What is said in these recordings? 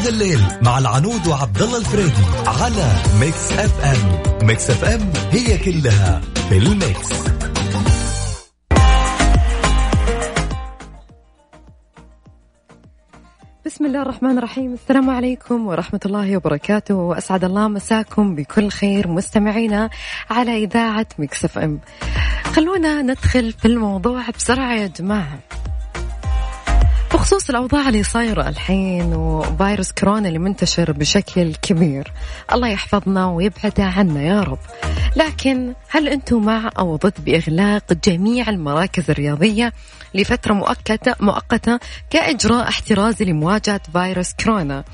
ذا الليل مع العنود وعبد الله الفريدي على Mix FM Mix FM هي كلها في ال mix. بسم الله الرحمن الرحيم. السلام عليكم ورحمة الله وبركاته. وأسعد الله مساكم بكل خير مستمعينا على إذاعة Mix FM خلونا ندخل في الموضوع بسرعة يا جماعة. بخصوص الأوضاع اللي صايرة الحين وفيروس كورونا اللي منتشر بشكل كبير. الله يحفظنا ويبعده عنا يا رب. لكن هل أنتم مع أو ضد بإغلاق جميع المراكز الرياضية لفترة مؤقتة مؤقتة كإجراء احترازي لمواجهة فيروس كورونا؟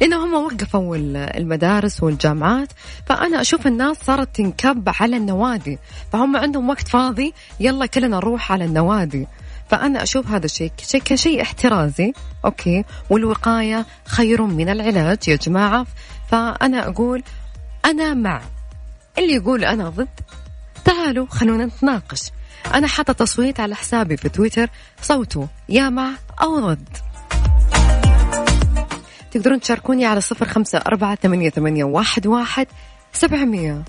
لأنه هم وقفوا المدارس والجامعات فأنا أشوف الناس صارت تنكب على النوادي فهم عندهم وقت فاضي يلا كلنا نروح على النوادي. فأنا أشوف هذا الشيء شيء كشيء احترازي أوكي والوقاية خير من العلاج يا جماعة. فأنا أقول أنا مع اللي يقول أنا ضد تعالوا خلونا نتناقش. أنا حاطة تصويت على حسابي في تويتر صوتوا يا مع أو ضد. تقدرون تشاركوني على صفر خمسة أربعة ثمانية, ثمانية واحد, واحد سبعمية.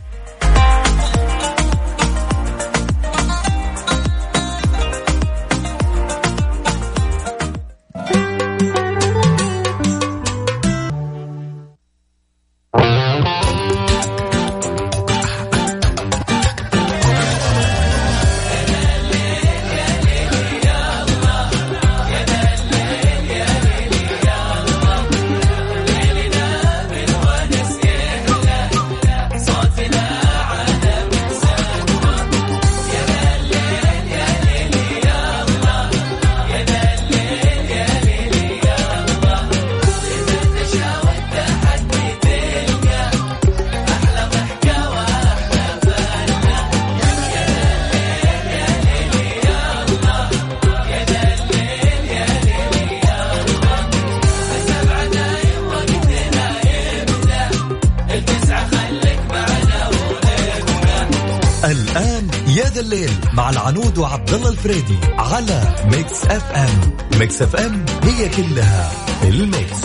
العنود وعبد الله الفريدي على Mix FM. Mix FM هي كلها ال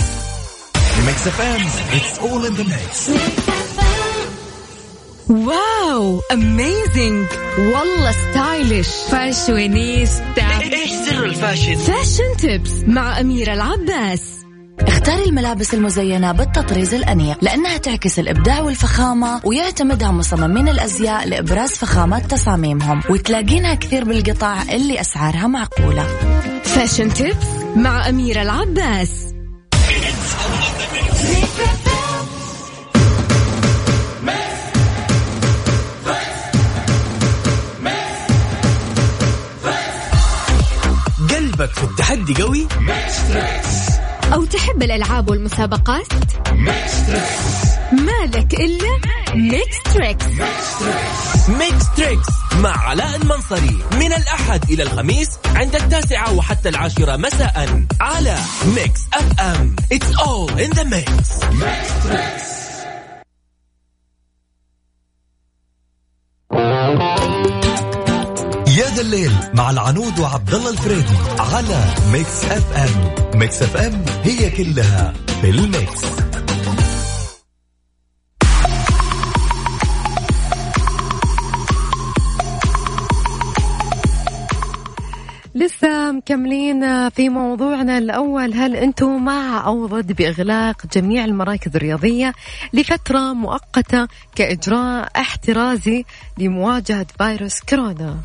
mix. Mix FM it's all in the mix wow amazing والله stylish fashionista. إيش سر ال fashion؟ fashion tips مع أميرة العباس. اختاري الملابس المزينة بالتطريز الأنيق لأنها تعكس الإبداع والفخامة ويعتمدها مصممين الأزياء لإبراز فخامة تصاميمهم وتلاقينها كثير بالقطع اللي أسعارها معقولة. fashion tips مع أميرة العباس. قلبك في التحدي قوي؟ أو تحب الألعاب والمسابقات؟ مالك إلا Mix Tricks Mix Tricks مع علاء المنصري. من الأحد إلى الخميس عند التاسعة وحتى العاشرة مساء على Mix FM It's all in the mix. ميكس الليل مع العنود وعبد الله الفريدي على Mix FM. Mix FM هي كلها في ال mix. لسه مكملين في موضوعنا الأول. هل أنتم مع أو ضد بإغلاق جميع المراكز الرياضية لفترة مؤقتة كإجراء احترازي لمواجهة فيروس كورونا؟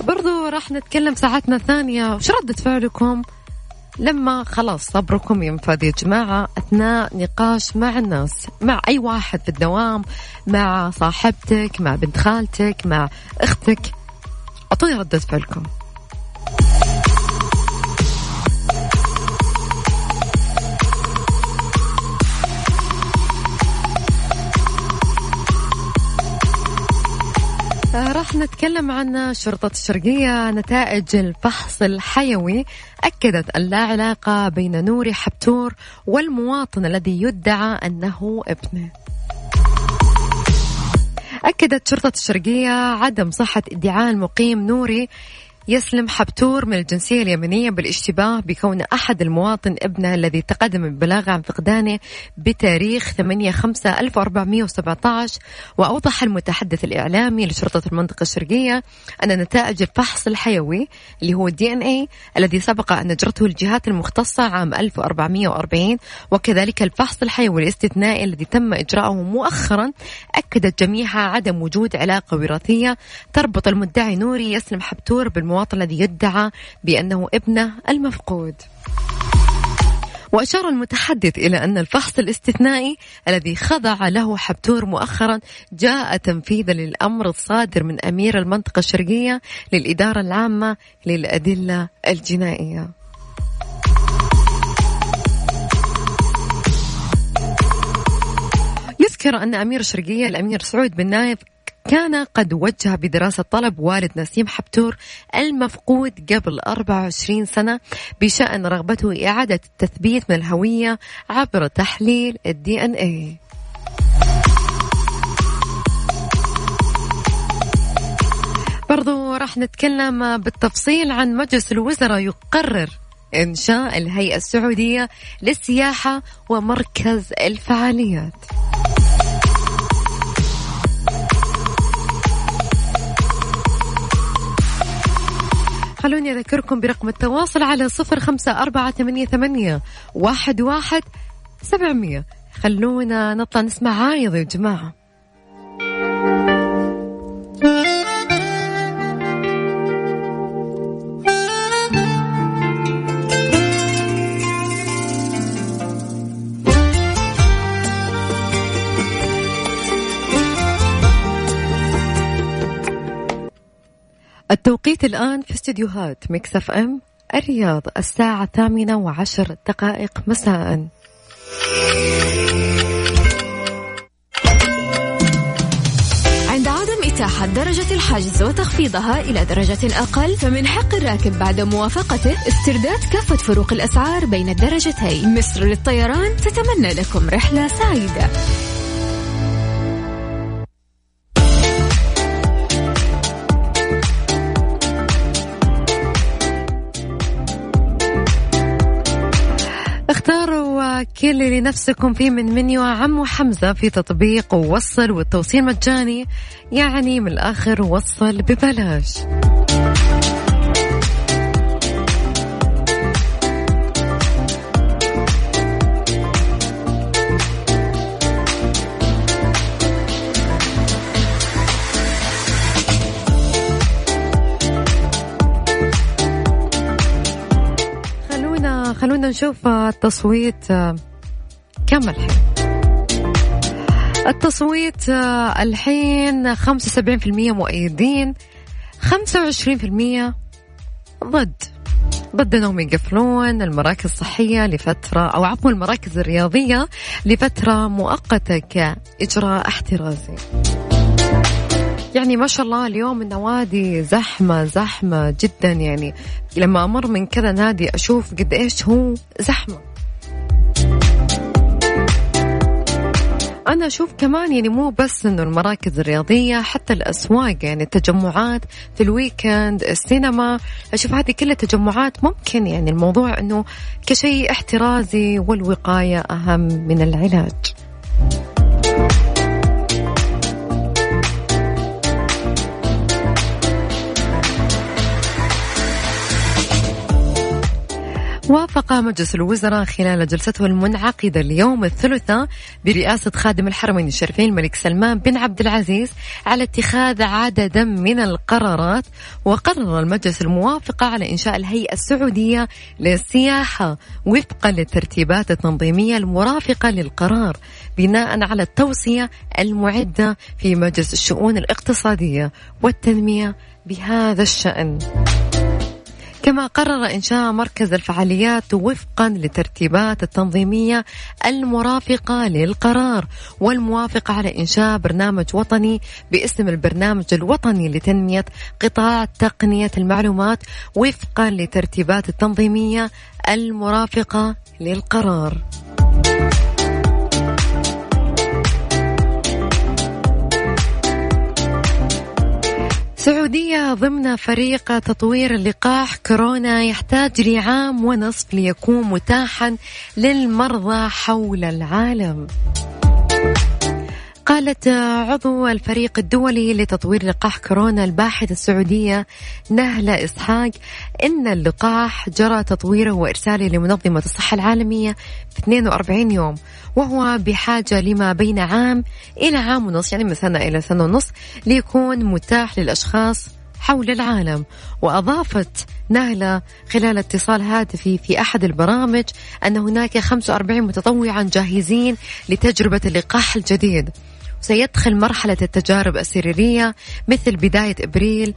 برضو راح نتكلم ساعتنا الثانية. وش ردة فعلكم لما خلاص صبركم ينفذ يا جماعة؟ أثناء نقاش مع الناس مع أي واحد في الدوام مع صاحبتك مع بنت خالتك مع أختك. أعطوني ردة فعلكم. راح نتكلم عن شرطة الشرقية نتائج الفحص الحيوي. أكدت أن لا علاقة بين نوري حبتور والمواطن الذي يدعى أنه ابنه. أكدت شرطة الشرقية عدم صحة ادعاء المقيم نوري يسلم حبتور من الجنسية اليمنية بالاشتباه بكون أحد المواطن ابنه الذي تقدم بالبلاغ عن فقدانه بتاريخ 8 5 1417 وأوضح المتحدث الإعلامي لشرطة المنطقة الشرقية أن نتائج الفحص الحيوي اللي هو الدي إن اي الذي سبق أن أجرته الجهات المختصة عام 1440 وكذلك الفحص الحيوي الاستثنائي الذي تم إجراءه مؤخرا أكدت جميعها عدم وجود علاقة وراثية تربط المدعي نوري يسلم حبتور بالمواطن الذي يدعى بأنه ابنه المفقود. وأشار المتحدث إلى أن الفحص الاستثنائي الذي خضع له حبتور مؤخرا جاء تنفيذا للأمر الصادر من أمير المنطقة الشرقية للإدارة العامة للأدلة الجنائية. يذكر أن أمير الشرقية الأمير سعود بن نايف كان قد وجه بدراسة طلب والد نسيم حبتور المفقود قبل 24 سنة بشأن رغبته إعادة التثبيت من الهوية عبر تحليل الدي إن اي برضو راح نتكلم بالتفصيل عن مجلس الوزراء يقرر إنشاء الهيئة السعودية للسياحة ومركز الفعاليات. خلوني أذكركم برقم التواصل على صفر خمسة أربعة ثمانية, ثمانية واحد, واحد سبعمية. خلونا نطلع نسمع عايض يا جماعة التوقيت الآن في استديوهات مكسف أم الرياض الساعة الثامنة وعشر دقائق مساء. عند عدم إتاحة درجة الحجز وتخفيضها إلى درجة أقل فمن حق الراكب بعد موافقته استرداد كافة فروق الأسعار بين الدرجتين. مصر للطيران تتمنى لكم رحلة سعيدة. اختاروا كل اللي نفسكم فيه من منيو عمو حمزة في تطبيق ووصل والتوصيل مجاني يعني من الآخر وصل ببلاش. خلونا نشوف التصويت كم الحين التصويت الحين 75% مؤيدين 25% ضد ضد إنهم يقفلون المراكز الصحية لفترة أو عفوا المراكز الرياضية لفترة مؤقتة كإجراء احترازي. يعني ما شاء الله اليوم النوادي زحمة زحمة جدا يعني. لما أمر من كذا نادي أشوف قد إيش هو زحمة. أنا أشوف كمان يعني مو بس إنه المراكز الرياضية حتى الأسواق يعني التجمعات في الويكند السينما. أشوف هذه كلها تجمعات ممكن يعني الموضوع إنه كشيء احترازي والوقاية أهم من العلاج. وافق مجلس الوزراء خلال جلسته المنعقدة اليوم الثلاثاء برئاسة خادم الحرمين الشريفين الملك سلمان بن عبد العزيز على اتخاذ عددا من القرارات وقرر المجلس الموافقة على إنشاء الهيئة السعودية للسياحة وفقا للترتيبات التنظيمية المرافقة للقرار بناء على التوصية المعدة في مجلس الشؤون الاقتصادية والتنمية بهذا الشأن. كما قرر إنشاء مركز الفعاليات وفقا للترتيبات التنظيمية المرافقة للقرار والموافقة على إنشاء برنامج وطني باسم البرنامج الوطني لتنمية قطاع تقنية المعلومات وفقا للترتيبات التنظيمية المرافقة للقرار. سعودية ضمن فريق تطوير اللقاح كورونا يحتاج لعام ونصف ليكون متاحا للمرضى حول العالم. قالت عضو الفريق الدولي لتطوير لقاح كورونا الباحثة السعودية نهلة إسحاق إن اللقاح جرى تطويره وإرساله لمنظمة الصحة العالمية في 42 يوم وهو بحاجة لما بين عام إلى عام ونص يعني من سنة إلى سنة ونص ليكون متاح للأشخاص حول العالم. وأضافت نهلة خلال اتصال هاتفي في أحد البرامج أن هناك 45 متطوعا جاهزين لتجربة اللقاح الجديد. سيدخل مرحلة التجارب السريرية مثل بداية إبريل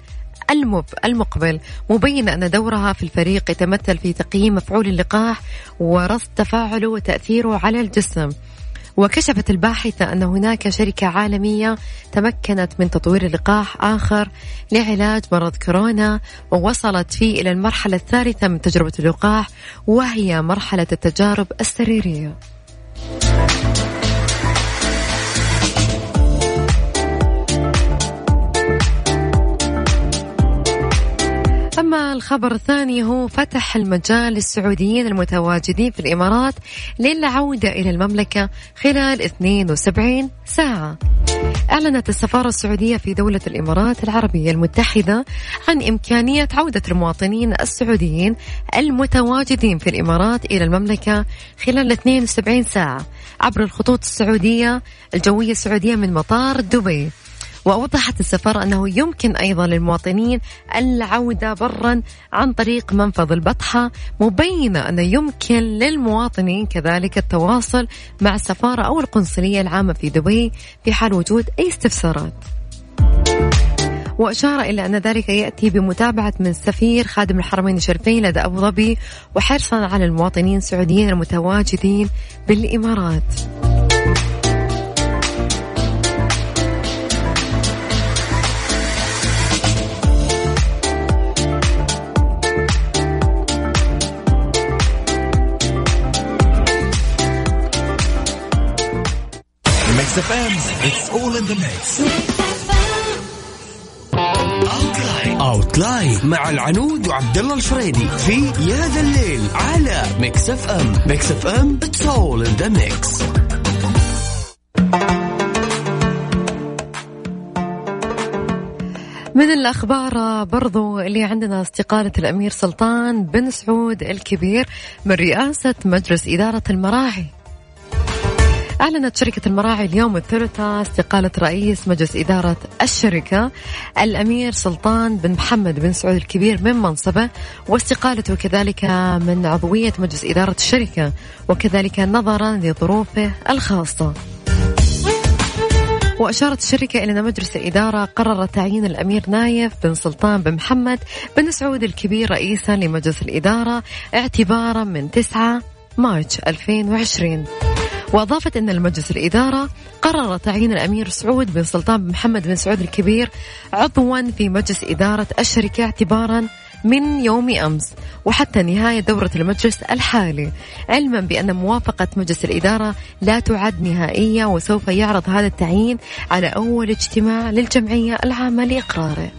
المقبل مبينة أن دورها في الفريق يتمثل في تقييم مفعول اللقاح ورصد تفاعله وتأثيره على الجسم وكشفت الباحثة أن هناك شركة عالمية تمكنت من تطوير لقاح آخر لعلاج مرض كورونا ووصلت فيه إلى المرحلة الثالثة من تجربة اللقاح وهي مرحلة التجارب السريرية. أما الخبر الثاني هو فتح المجال للسعوديين المتواجدين في الإمارات للعودة إلى المملكة خلال 72 ساعة. أعلنت السفارة السعودية في دولة الإمارات العربية المتحدة عن إمكانية عودة المواطنين السعوديين المتواجدين في الإمارات إلى المملكة خلال 72 ساعة عبر الخطوط السعودية الجوية السعودية من مطار دبي. وأوضحت السفارة أنه يمكن أيضا للمواطنين العودة برا عن طريق منفذ البطحة مبينة أنه يمكن للمواطنين كذلك التواصل مع السفارة أو القنصلية العامة في دبي في حال وجود أي استفسارات وأشار إلى أن ذلك يأتي بمتابعة من سفير خادم الحرمين الشريفين لدى أبو ظبي وحرصا على المواطنين السعوديين المتواجدين بالإمارات. Mix FM it's all in the mix outline مع العنود وعبد الله الفريدي في يا ذا الليل على Mix FM Mix FM it's all in the mix من الأخبار برضو اللي عندنا استقالة الأمير سلطان بن سعود الكبير من رئاسة مجلس إدارة المراعي. أعلنت شركة المراعي اليوم الثلاثاء استقالة رئيس مجلس إدارة الشركة الأمير سلطان بن محمد بن سعود الكبير من منصبه واستقالته كذلك من عضوية مجلس إدارة الشركة وكذلك نظرا لظروفه الخاصة. وأشارت الشركة إلى أن مجلس الإدارة قرر تعيين الأمير نايف بن سلطان بن محمد بن سعود الكبير رئيسا لمجلس الإدارة اعتبارا من 9 مارس 2020 وأضافت أن المجلس الإدارة قرر تعيين الأمير سعود بن سلطان بن محمد بن سعود الكبير عضوا في مجلس إدارة الشركة اعتبارا من يوم أمس وحتى نهاية دورة المجلس الحالي علما بأن موافقة مجلس الإدارة لا تعد نهائية وسوف يعرض هذا التعيين على أول اجتماع للجمعية العامة لإقراره.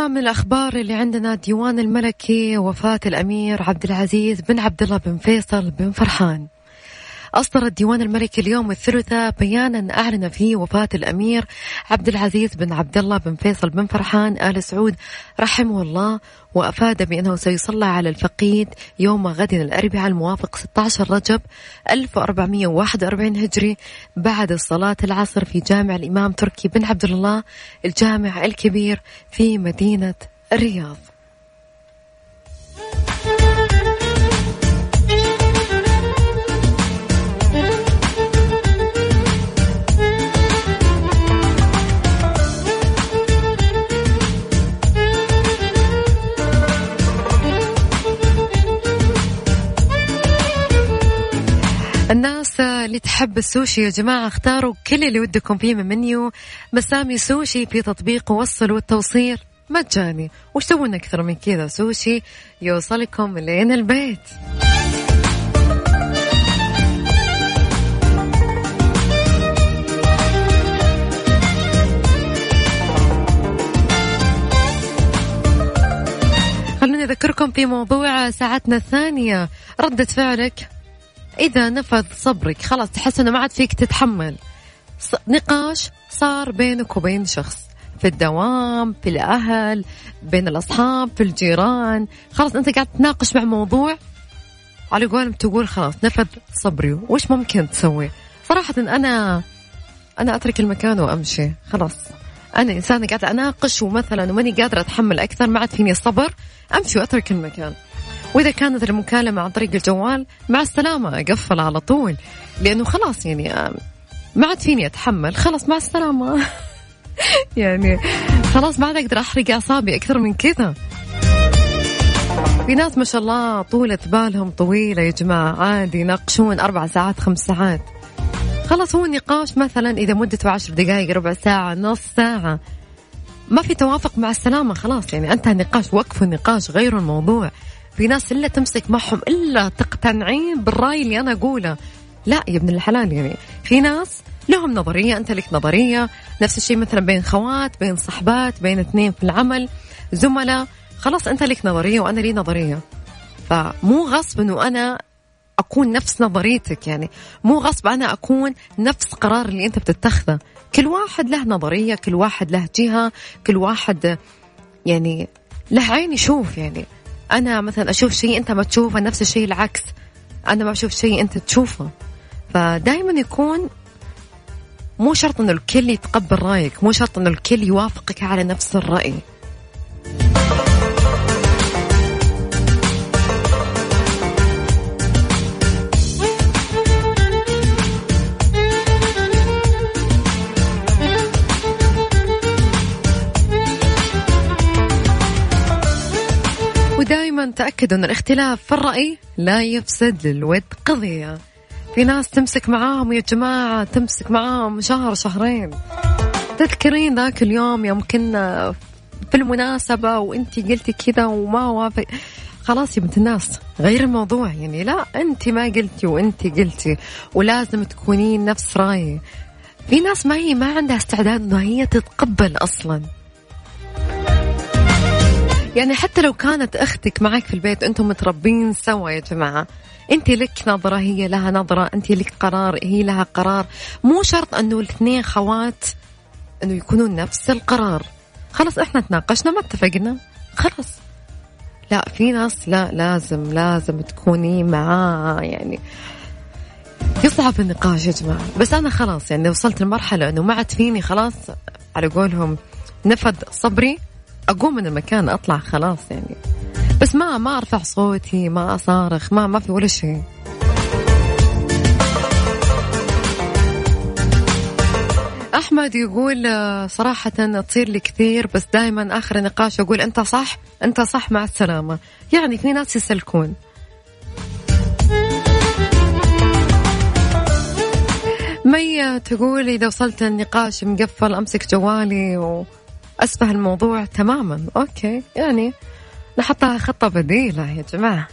أما من الأخبار اللي عندنا. ديوان الملكي وفاة الأمير عبد العزيز بن عبد الله بن فيصل بن فرحان. أصدر الديوان الملكي اليوم الثلاثاء بيانا. أعلن فيه وفاة الأمير عبد العزيز بن عبد الله بن فيصل بن فرحان آل سعود رحمه الله وأفاد بأنه سيصلى على الفقيد يوم غد الأربعاء الموافق 16 رجب 1441 هجري بعد صلاة العصر في جامع الإمام تركي بن عبد الله الجامع الكبير في مدينة الرياض. الناس اللي تحب السوشي يا جماعة اختاروا كل اللي ودكم فيه من منيو. مسامي سوشي في تطبيق وصل والتوصيل مجاني. وش تبون أكثر من كذا؟ سوشي يوصلكم لين البيت. خلوني أذكركم في موضوع ساعتنا الثانية. ردة فعلك. إذا نفذ صبرك خلاص تحس أنه ما عاد فيك تتحمل. نقاش صار بينك وبين شخص في الدوام في الأهل بين الأصحاب في الجيران. خلاص أنت قاعد تناقش مع موضوع على قولهم تقول خلاص نفذ صبري. وش ممكن تسوي؟ صراحة أنا أنا أترك المكان وأمشي. خلاص. أنا إنسانة قاعدة أناقش ومثلا وماني قادرة أتحمل أكثر ما عاد فيني صبر أمشي وأترك المكان. وإذا كانت المكالمة عن طريق الجوال مع السلامة أقفل على طول. لأنه خلاص يعني ما عاد فيني أتحمل. خلاص مع السلامة. يعني خلاص ما عاد أقدر أحرق أعصابي أكثر من كذا. في ناس ما شاء الله طولة بالهم طويلة يا جماعة. عادي يناقشون أربع ساعات خمس ساعات. خلاص هو النقاش مثلا إذا مدته عشر دقائق ربع ساعة نص ساعة. ما في توافق مع السلامة خلاص. يعني أنت النقاش وقفوا النقاش غيروا الموضوع. في ناس إلا تمسك معهم إلا تقتنعين بالرأي اللي أنا أقوله. لا يا ابن الحلال يعني في ناس لهم نظرية أنت لك نظرية نفس الشيء مثلا بين خوات بين صحبات بين اثنين في العمل زملاء خلاص أنت لك نظرية وأنا لي نظرية. فمو غصب أنه أنا أكون نفس نظريتك يعني مو غصب أنا أكون نفس قرار اللي أنت بتتخذه. كل واحد له نظرية كل واحد له جهة كل واحد يعني له عين يشوف يعني. أنا مثلا أشوف شيء أنت ما تشوفه نفس الشيء العكس. أنا ما أشوف شيء أنت تشوفه. فدائما يكون مو شرط أنه الكل يتقبل رأيك مو شرط أنه الكل يوافقك على نفس الرأي. تأكدوا أن الاختلاف في الرأي لا يفسد للود قضية. في ناس تمسك معاهم يا جماعة تمسك معاهم شهر شهرين. تذكرين ذاك اليوم يوم كنا في المناسبة وانتي قلتي كذا وما وافق. خلاص يا بنت الناس غير الموضوع. يعني لا انت ما قلتي وانت قلتي ولازم تكونين نفس رأيي. في ناس ما هي ما عندها استعداد انها هي تتقبل أصلا. يعني حتى لو كانت أختك معك في البيت أنتم متربين سوا يا جماعة. أنت لك نظرة هي لها نظرة. أنت لك قرار هي لها قرار. مو شرط أنه الاثنين خوات أنه يكونون نفس القرار. خلاص إحنا تناقشنا ما اتفقنا. خلاص. لا في ناس لا لازم لازم تكوني معاه يعني. يصعب النقاش يا جماعة. بس أنا خلاص يعني وصلت لمرحلة أنه ما عاد فيني خلاص. على قولهم نفذ صبري. أقوم من المكان أطلع خلاص يعني. بس ما ما أرفع صوتي ما أصارخ ما ما في ولا شيء. أحمد يقول آه، صراحة تصير لي كثير بس دائما آخر نقاش أقول أنت صح أنت صح مع السلامة. يعني في ناس يسلكون مي تقول إذا وصلت النقاش مقفل أمسك جوالي و... أسفه الموضوع تماما. أوكي. يعني نحطها خطة بديلة يا جماعة.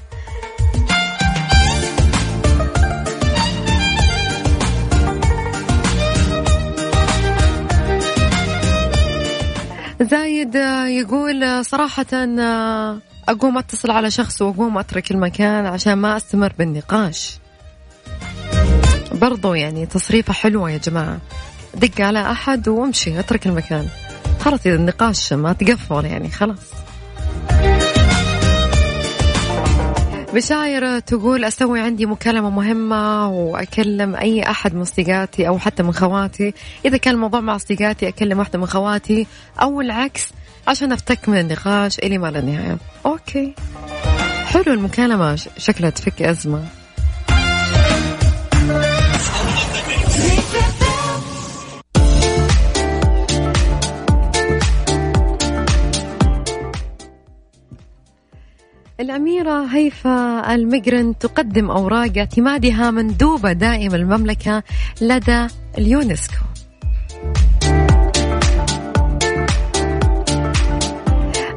زايد يقول صراحة أقوم أتصل على شخص وأقوم أترك المكان عشان ما أستمر بالنقاش. برضو يعني تصريفة حلوة يا جماعة. دق على أحد وأمشي أترك المكان. إذا النقاش ما تقفل يعني خلاص. بشاير تقول أسوي عندي مكالمة مهمة وأكلم أي أحد من أصدقائي أو حتى من خواتي. إذا كان الموضوع مع أصدقائي أكلم واحدة من خواتي أو العكس عشان أفتك من النقاش إلي ما لا نهاية. أوكي. حلو المكالمة شكلها تفك أزمة. الأميرة هيفا المجرن تقدم أوراق اعتمادها مندوبة دائم المملكة لدى اليونسكو.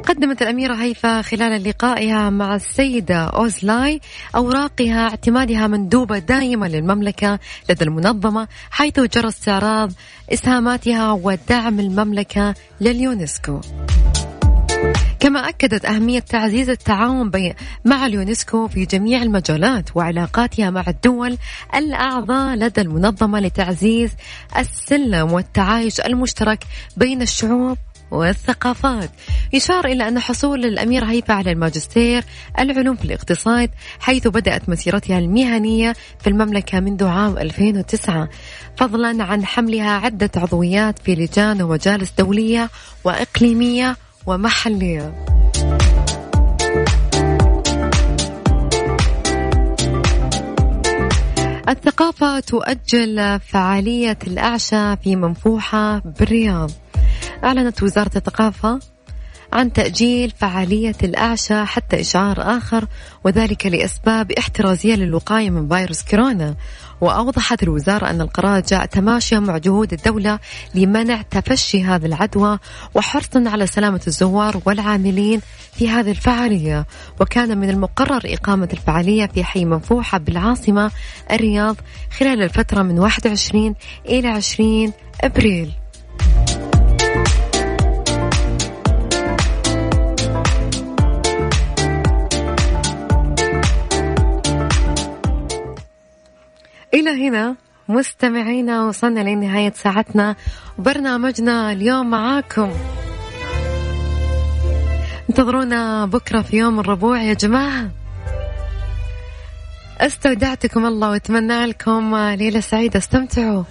قدمت الأميرة هيفا خلال لقائها مع السيدة أوزلاي أوراق اعتمادها مندوبة دائمة للمملكة لدى المنظمة حيث جرى استعراض إسهاماتها ودعم المملكة لليونسكو. كما أكدت أهمية تعزيز التعاون مع اليونسكو في جميع المجالات وعلاقاتها مع الدول الأعضاء لدى المنظمة لتعزيز السلم والتعايش المشترك بين الشعوب والثقافات. يشار إلى أن حصول الأميرة هيفا على الماجستير العلوم في الاقتصاد حيث بدأت مسيرتها المهنية في المملكة منذ عام 2009 فضلا عن حملها عدة عضويات في لجان ومجالس دولية وإقليمية ومحلية. الثقافة تؤجل فعالية الأعشى في منفوحة بالرياض. أعلنت وزارة الثقافة عن تأجيل فعالية الأعشى حتى إشعار آخر وذلك لأسباب احترازية للوقاية من فيروس كورونا. وأوضحت الوزارة أن القرار جاء تماشيا مع جهود الدولة لمنع تفشي هذه العدوى وحرصا على سلامة الزوار والعاملين في هذه الفعالية. وكان من المقرر إقامة الفعالية في حي منفوحة بالعاصمة الرياض خلال الفترة من 21 إلى 20 أبريل. إلى هنا مستمعينا وصلنا لنهاية ساعتنا. وبرنامجنا اليوم معاكم. انتظرونا بكرة في يوم الربوع يا جماعة. استودعتكم الله واتمنى لكم ليلة سعيدة. استمتعوا.